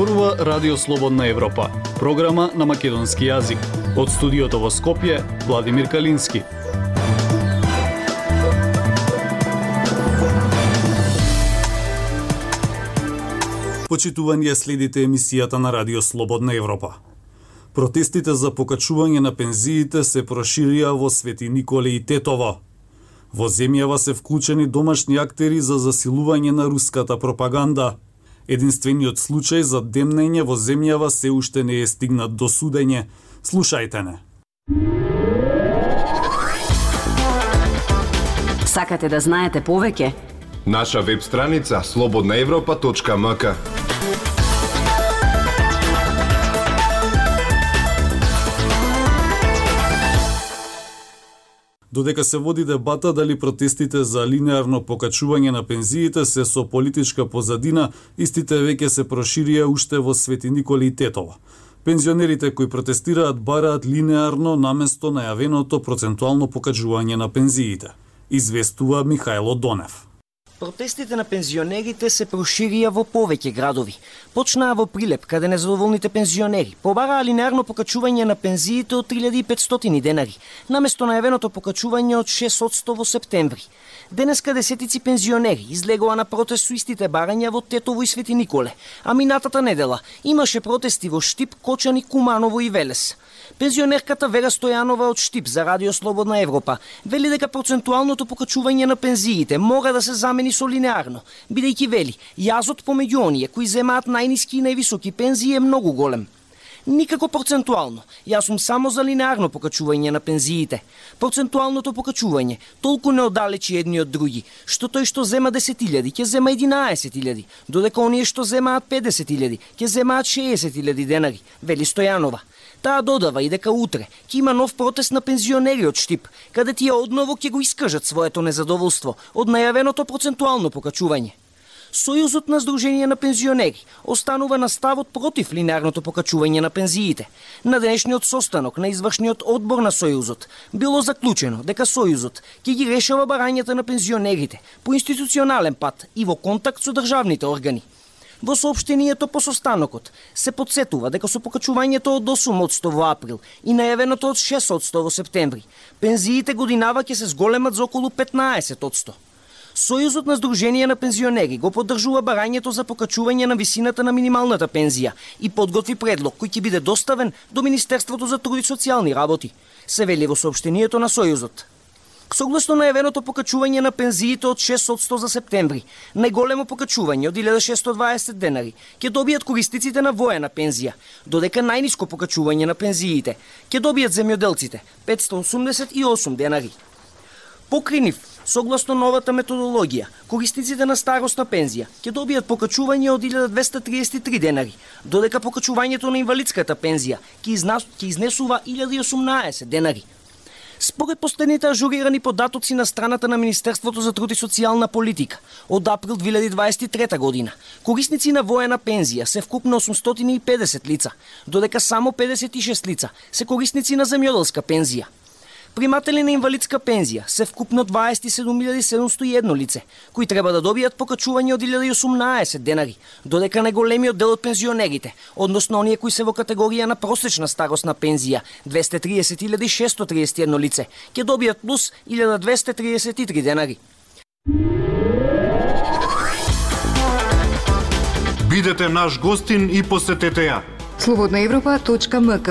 Зборува Радио Слободна Европа, програма на македонски јазик. Од студиото во Скопје, Владимир Калински. Почитување следите емисијата на Радио Слободна Европа. Протестите за покачување на пензиите се проширија во Свети Николе и Тетово. Во земјава се вклучени домашни актери за засилување на руската пропаганда – Единствениот случај за демнење во земјава се уште не е стигнат до судење. Слушајте не. Сакате да знаете повеќе? Наша веб страница slobodnaevropa.mk Додека се води дебата дали протестите за линеарно покачување на пензиите се со политичка позадина, истите веќе се проширија уште во Свети Николи и Тетово. Пензионерите кои протестираат бараат линеарно наместо најавеното процентуално покачување на пензиите, известува Михајло Донев. Протестите на пензионерите се проширија во повеќе градови. Почнаа во Прилеп, каде незадоволните пензионери побараа линеарно покачување на пензиите од 3500 денари, наместо најавеното покачување од 600 во септември. Денеска десетици пензионери излегоа на протест со истите барања во Тетово и Свети Николе, а минатата недела имаше протести во Штип, Кочани, Куманово и Велес. Пензионерката Вера Стојанова од Штип за Радио Слободна Европа вели дека процентуалното покачување на пензиите мора да се замени со линеарно, бидејќи вели, јазот помеѓу оние кои земаат најниски и највисоки пензии е многу голем. Никако процентуално. Јас сум само за линеарно покачување на пензиите. Процентуалното покачување толку не оддалечи едни од други, што тој што зема 10.000 ќе зема 11.000, додека оние што земаат 50.000 ќе земаат 60.000 денари, вели Стојанова. Таа додава и дека утре ќе има нов протест на пензионери од Штип, каде тие одново ќе го искажат своето незадоволство од најавеното процентуално покачување. Сојузот на Сдружение на пензионери останува на ставот против линарното покачување на пензиите. На денешниот состанок на извршниот одбор на Сојузот било заклучено дека Сојузот ќе ги решава барањата на пензионерите по институционален пат и во контакт со државните органи. Во сообштението по состанокот се подсетува дека со покачувањето од 8% во април и најавеното од 6% во септември, пензиите годинава ќе се зголемат за околу 15%. Сојузот на Сдружение на пензионери го поддржува барањето за покачување на висината на минималната пензија и подготви предлог кој ќе биде доставен до Министерството за труд и социјални работи, се вели во сообштението на Сојузот. Согласно најавеното покачување на пензиите од 600 за септември, најголемо покачување од 1620 денари ќе добијат користиците на воена пензија, додека најниско покачување на пензиите ќе добијат земјоделците 588 денари. Покринив, согласно новата методологија, користиците на старосна пензија ќе добијат покачување од 1233 денари, додека покачувањето на инвалидската пензија ќе, изнесува 1018 денари. Според последните ажурирани податоци на страната на Министерството за труд и социјална политика од април 2023 година, корисници на воена пензија се вкупно 850 лица, додека само 56 лица се корисници на земјоделска пензија. Приматели на инвалидска пензија се вкупно 27.701 лице, кои треба да добијат покачување од 1018 денари, додека најголемиот дел од пензионерите, односно оние кои се во категорија на просечна старосна пензија, 230.631 лице, ќе добијат плюс 1233 денари. Бидете наш гостин и посетете ја. Слободнаевропа.мк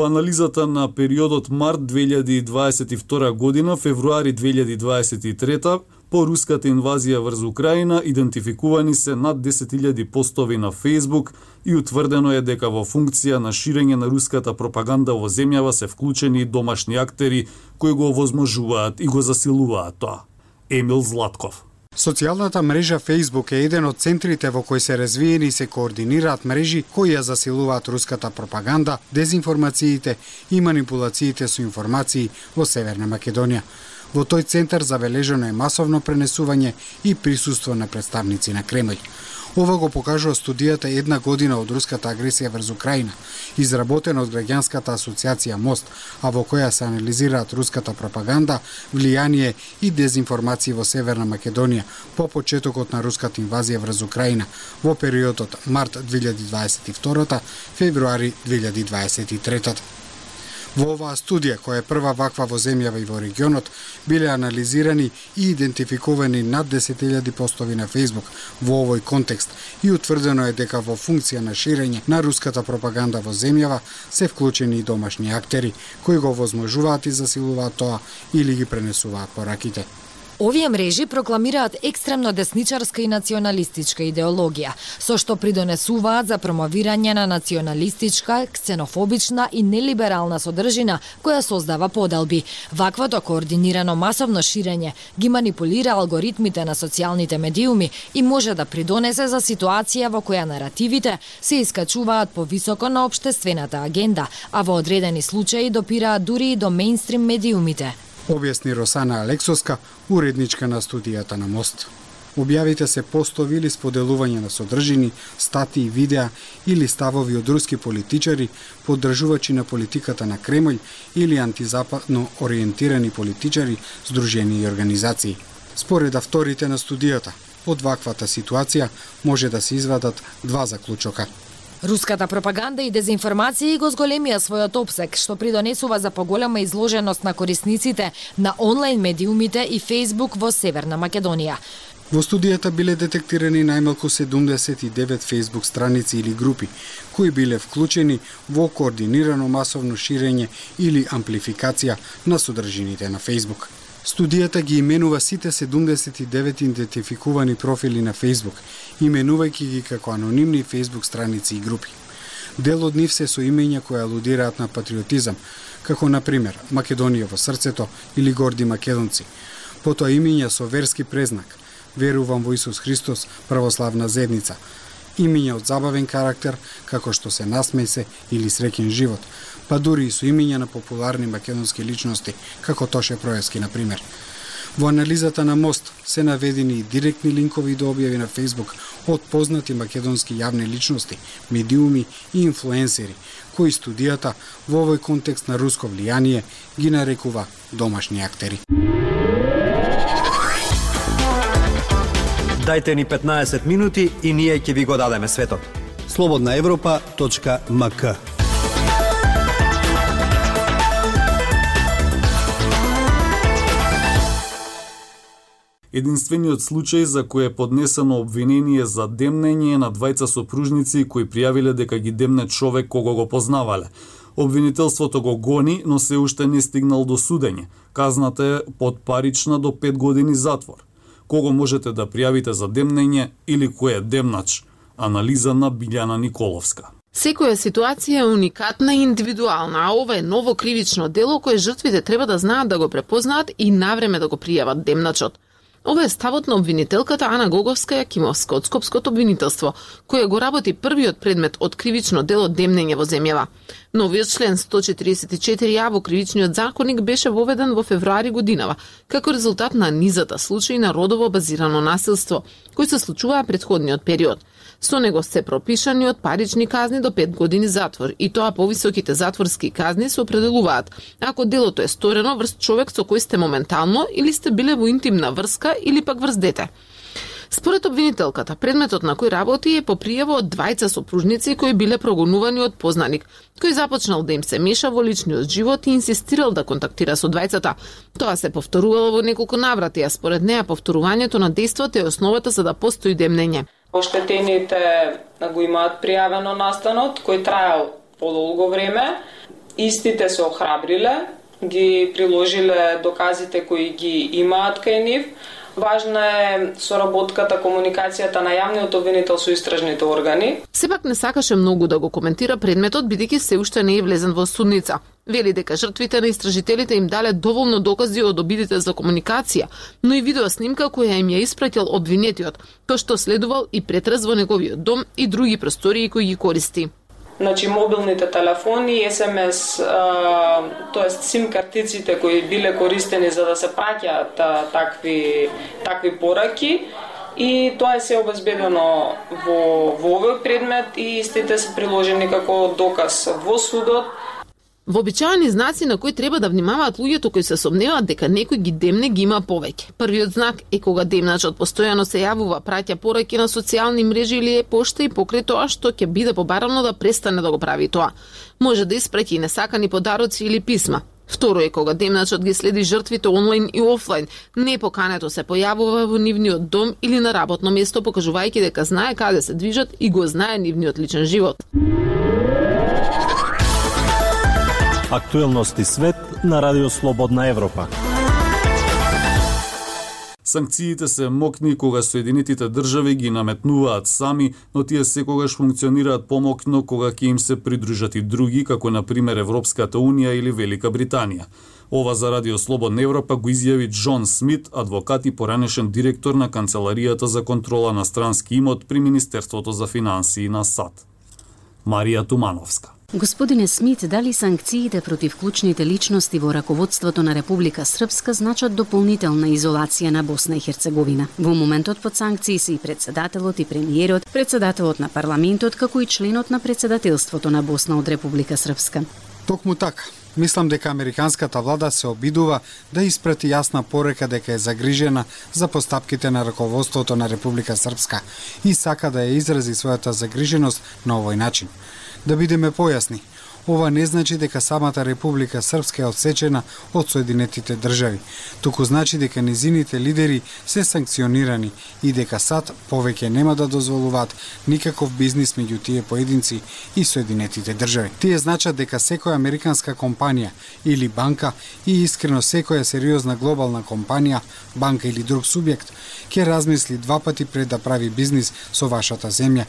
Во анализата на периодот март 2022 година, февруари 2023 по руската инвазија врз Украина идентификувани се над 10.000 постови на Facebook и утврдено е дека во функција на ширење на руската пропаганда во земјава се вклучени домашни актери кои го овозможуваат и го засилуваат тоа. Емил Златков Социјалната мрежа Facebook е еден од центрите во кои се развиени и се координираат мрежи кои ја засилуваат руската пропаганда, дезинформациите и манипулациите со информации во Северна Македонија. Во тој центар забележено е масовно пренесување и присуство на представници на Кремљ. Ова го покажува студијата една година од руската агресија врз Украина, изработена од граѓанската асоциација Мост, а во која се анализираат руската пропаганда, влијание и дезинформации во Северна Македонија по почетокот на руската инвазија врз Украина во периодот март 2022 февруари 2023 Во оваа студија, која е прва ваква во земјава и во регионот, биле анализирани и идентификувани над 10.000 постови на Facebook во овој контекст и утврдено е дека во функција на ширење на руската пропаганда во земјава се вклучени и домашни актери, кои го возможуваат и засилуваат тоа или ги пренесуваат пораките. Овие мрежи прокламираат екстремно десничарска и националистичка идеологија, со што придонесуваат за промовирање на националистичка, ксенофобична и нелиберална содржина која создава поделби. Ваквото координирано масовно ширење ги манипулира алгоритмите на социјалните медиуми и може да придонесе за ситуација во која наративите се искачуваат повисоко на обштествената агенда, а во одредени случаи допираат дури и до мејнстрим медиумите објасни Росана Алексоска, уредничка на студијата на Мост. Објавите се постови или споделување на содржини, статии, видеа или ставови од руски политичари, поддржувачи на политиката на Кремљ или антизападно ориентирани политичари, здружени и организации. Според авторите на студијата, од ваквата ситуација може да се извадат два заклучока – Руската пропаганда и дезинформација го зголемија својот обсек, што придонесува за поголема изложеност на корисниците на онлайн медиумите и Facebook во Северна Македонија. Во студијата биле детектирани најмалку 79 Facebook страници или групи, кои биле вклучени во координирано масовно ширење или амплификација на содржините на Facebook. Студијата ги именува сите 79 идентификувани профили на Facebook, именувајќи ги како анонимни Facebook страници и групи. Дел од нив се со имења кои алудираат на патриотизам, како на пример Македонија во срцето или Горди македонци. Потоа имења со верски презнак, верувам во Исус Христос, православна зедница, имиња од забавен карактер, како што се насмеј се или среќен живот, па дури и со имиња на популарни македонски личности, како Тоше Проевски, на пример. Во анализата на Мост се наведени и директни линкови до објави на Facebook од познати македонски јавни личности, медиуми и инфлуенсери, кои студијата во овој контекст на руско влијание ги нарекува домашни актери. Дайте ни 15 минути и ние ќе ви го дадеме светот. Слободна Европа.мк Единствениот случај за кој е поднесено обвинение за демнење на двајца сопружници кои пријавиле дека ги демне човек кого го познавале. Обвинителството го гони, но се уште не стигнал до судење. Казната е под парична до 5 години затвор. Кого можете да пријавите за демнење или кој е демнач? Анализа на Билјана Николовска. Секоја ситуација е уникатна и индивидуална, а ова е ново кривично дело кое жртвите треба да знаат да го препознаат и навреме да го пријават демначот. Ова е ставот на обвинителката Ана Гоговска Јакимовска од Скопското обвинителство, која го работи првиот предмет од кривично дело демнење во земјава. Новиот член 144а во кривичниот законник беше воведен во февруари годинава, како резултат на низата случаи на родово базирано насилство, кои се случуваа предходниот период. Со него се пропишани од парични казни до 5 години затвор и тоа повисоките затворски казни се определуваат ако делото е сторено врз човек со кој сте моментално или сте биле во интимна врска или пак врз дете. Според обвинителката, предметот на кој работи е по пријава од двајца сопружници кои биле прогонувани од познаник, кој започнал да им се меша во личниот живот и инсистирал да контактира со двајцата. Тоа се повторувало во неколку наврати, а според неа повторувањето на действото е основата за да постои демнење. Оштетените го имаат пријавено настанот, кој траел подолго време. Истите се охрабриле, ги приложиле доказите кои ги имаат кај нив, Важна е соработката, комуникацијата на јавниот обвинител со истражните органи. Сепак не сакаше многу да го коментира предметот, бидејќи се уште не е влезен во судница. Вели дека жртвите на истражителите им дале доволно докази од обидите за комуникација, но и видео снимка која им ја испратил обвинетиот, тоа што следувал и претраз во неговиот дом и други простории кои ги користи. Значи мобилните телефони, СМС, тоест сим картиците кои биле користени за да се праќаат такви такви пораки и тоа е се обезбедено во во овој предмет и истите се приложени како доказ во судот Вообичаени знаци на кои треба да внимаваат луѓето кои се сомневаат дека некој ги демне ги има повеќе. Првиот знак е кога демначот постојано се јавува, праќа пораки на социјални мрежи или е пошта и покрај тоа што ќе биде побарано да престане да го прави тоа. Може да испраќа и несакани подароци или писма. Второ е кога демначот ги следи жртвите онлайн и офлайн. Непокането се појавува во нивниот дом или на работно место, покажувајќи дека знае каде се движат и го знае нивниот личен живот. Актуелности свет на Радио Слободна Европа. Санкциите се мокни кога Соединетите држави ги наметнуваат сами, но тие секогаш функционираат помокно кога ќе им се придружат и други, како на пример Европската Унија или Велика Британија. Ова за Радио Слободна Европа го изјави Џон Смит, адвокат и поранешен директор на Канцеларијата за контрола на странски имот при Министерството за финансии на САД. Марија Тумановска Господине Смит, дали санкциите против клучните личности во раководството на Република Српска значат дополнителна изолација на Босна и Херцеговина? Во моментот под санкции се и председателот и премиерот, председателот на парламентот, како и членот на председателството на Босна од Република Српска. Токму така. Мислам дека американската влада се обидува да испрати јасна порека дека е загрижена за постапките на раководството на Република Српска и сака да ја изрази својата загриженост на овој начин. Да бидеме појасни, ова не значи дека самата Република Српска е одсечена од Соединетите држави, туку значи дека низините лидери се санкционирани и дека САД повеќе нема да дозволуваат никаков бизнис меѓу тие поединци и Соединетите држави. Тие значат дека секоја американска компанија или банка и искрено секоја сериозна глобална компанија, банка или друг субјект ќе размисли два пати пред да прави бизнис со вашата земја,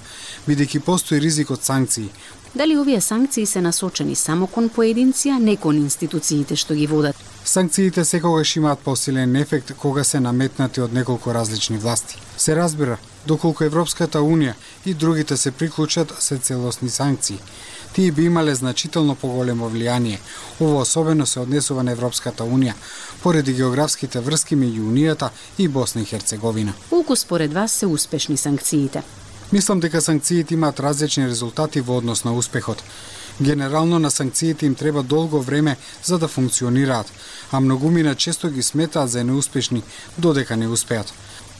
бидејќи постои ризик од санкции, Дали овие санкции се насочени само кон поединци, а не кон институциите што ги водат? Санкциите секогаш имаат посилен ефект кога се наметнати од неколку различни власти. Се разбира, доколку Европската Унија и другите се приклучат се целосни санкции. Тие би имале значително поголемо влијание. Ово особено се однесува на Европската Унија, поради географските врски меѓу Унијата и Босна и Херцеговина. Колку според вас се успешни санкциите? Мислам дека санкциите имаат различни резултати во однос на успехот. Генерално на санкциите им треба долго време за да функционираат, а многумина често ги сметаат за неуспешни додека не успеат.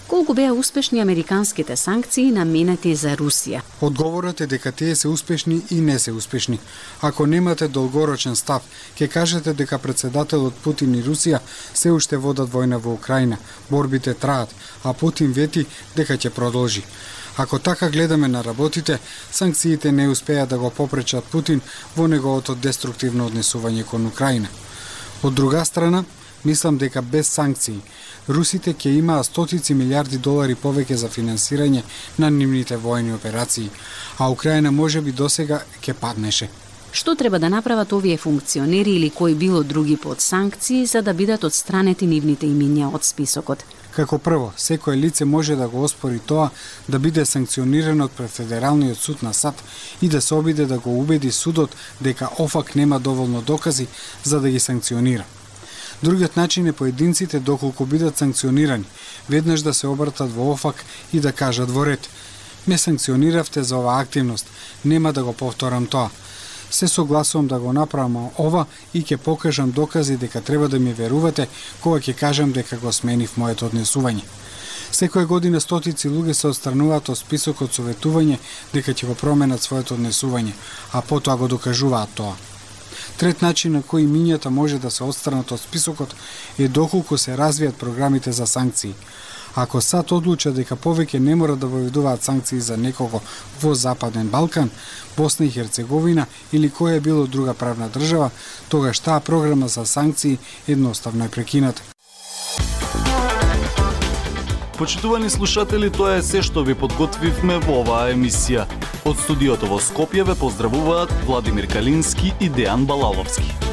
Колку беа успешни американските санкции наменети за Русија? Одговорот е дека тие се успешни и не се успешни. Ако немате долгорочен став, ќе кажете дека председателот Путин и Русија се уште водат војна во Украина, борбите траат, а Путин вети дека ќе продолжи. Ако така гледаме на работите, санкциите не успеа да го попречат Путин во неговото деструктивно однесување кон Украина. Од друга страна, мислам дека без санкции, русите ќе имаа стотици милиарди долари повеќе за финансирање на нивните војни операции, а Украина може би досега ќе паднеше. Што треба да направат овие функционери или кои било други под санкции за да бидат одстранети нивните имиња од списокот? Како прво, секое лице може да го оспори тоа да биде санкционирано од Федералниот суд на САД и да се обиде да го убеди судот дека ОФАК нема доволно докази за да ги санкционира. Другиот начин е поединците доколку бидат санкционирани, веднаш да се обратат во ОФАК и да кажат во ред. Ме санкциониравте за оваа активност, нема да го повторам тоа се согласувам да го направам ова и ќе покажам докази дека треба да ми верувате кога ќе кажам дека го сменив моето однесување. Секоја година стотици луѓе се отстрануваат од списокот со ветување дека ќе го променат своето однесување, а потоа го докажуваат тоа. Трет начин на кој мињата може да се отстранат од списокот е доколку се развијат програмите за санкции. Ако САД одлуча дека повеќе не мора да воведуваат санкции за некого во Западен Балкан, Босна и Херцеговина или која е било друга правна држава, тогаш таа програма за санкции едноставно е прекината. Почитувани слушатели, тоа е се што ви подготвивме во оваа емисија. Од студиото во Скопје ве поздравуваат Владимир Калински и Дејан Балаловски.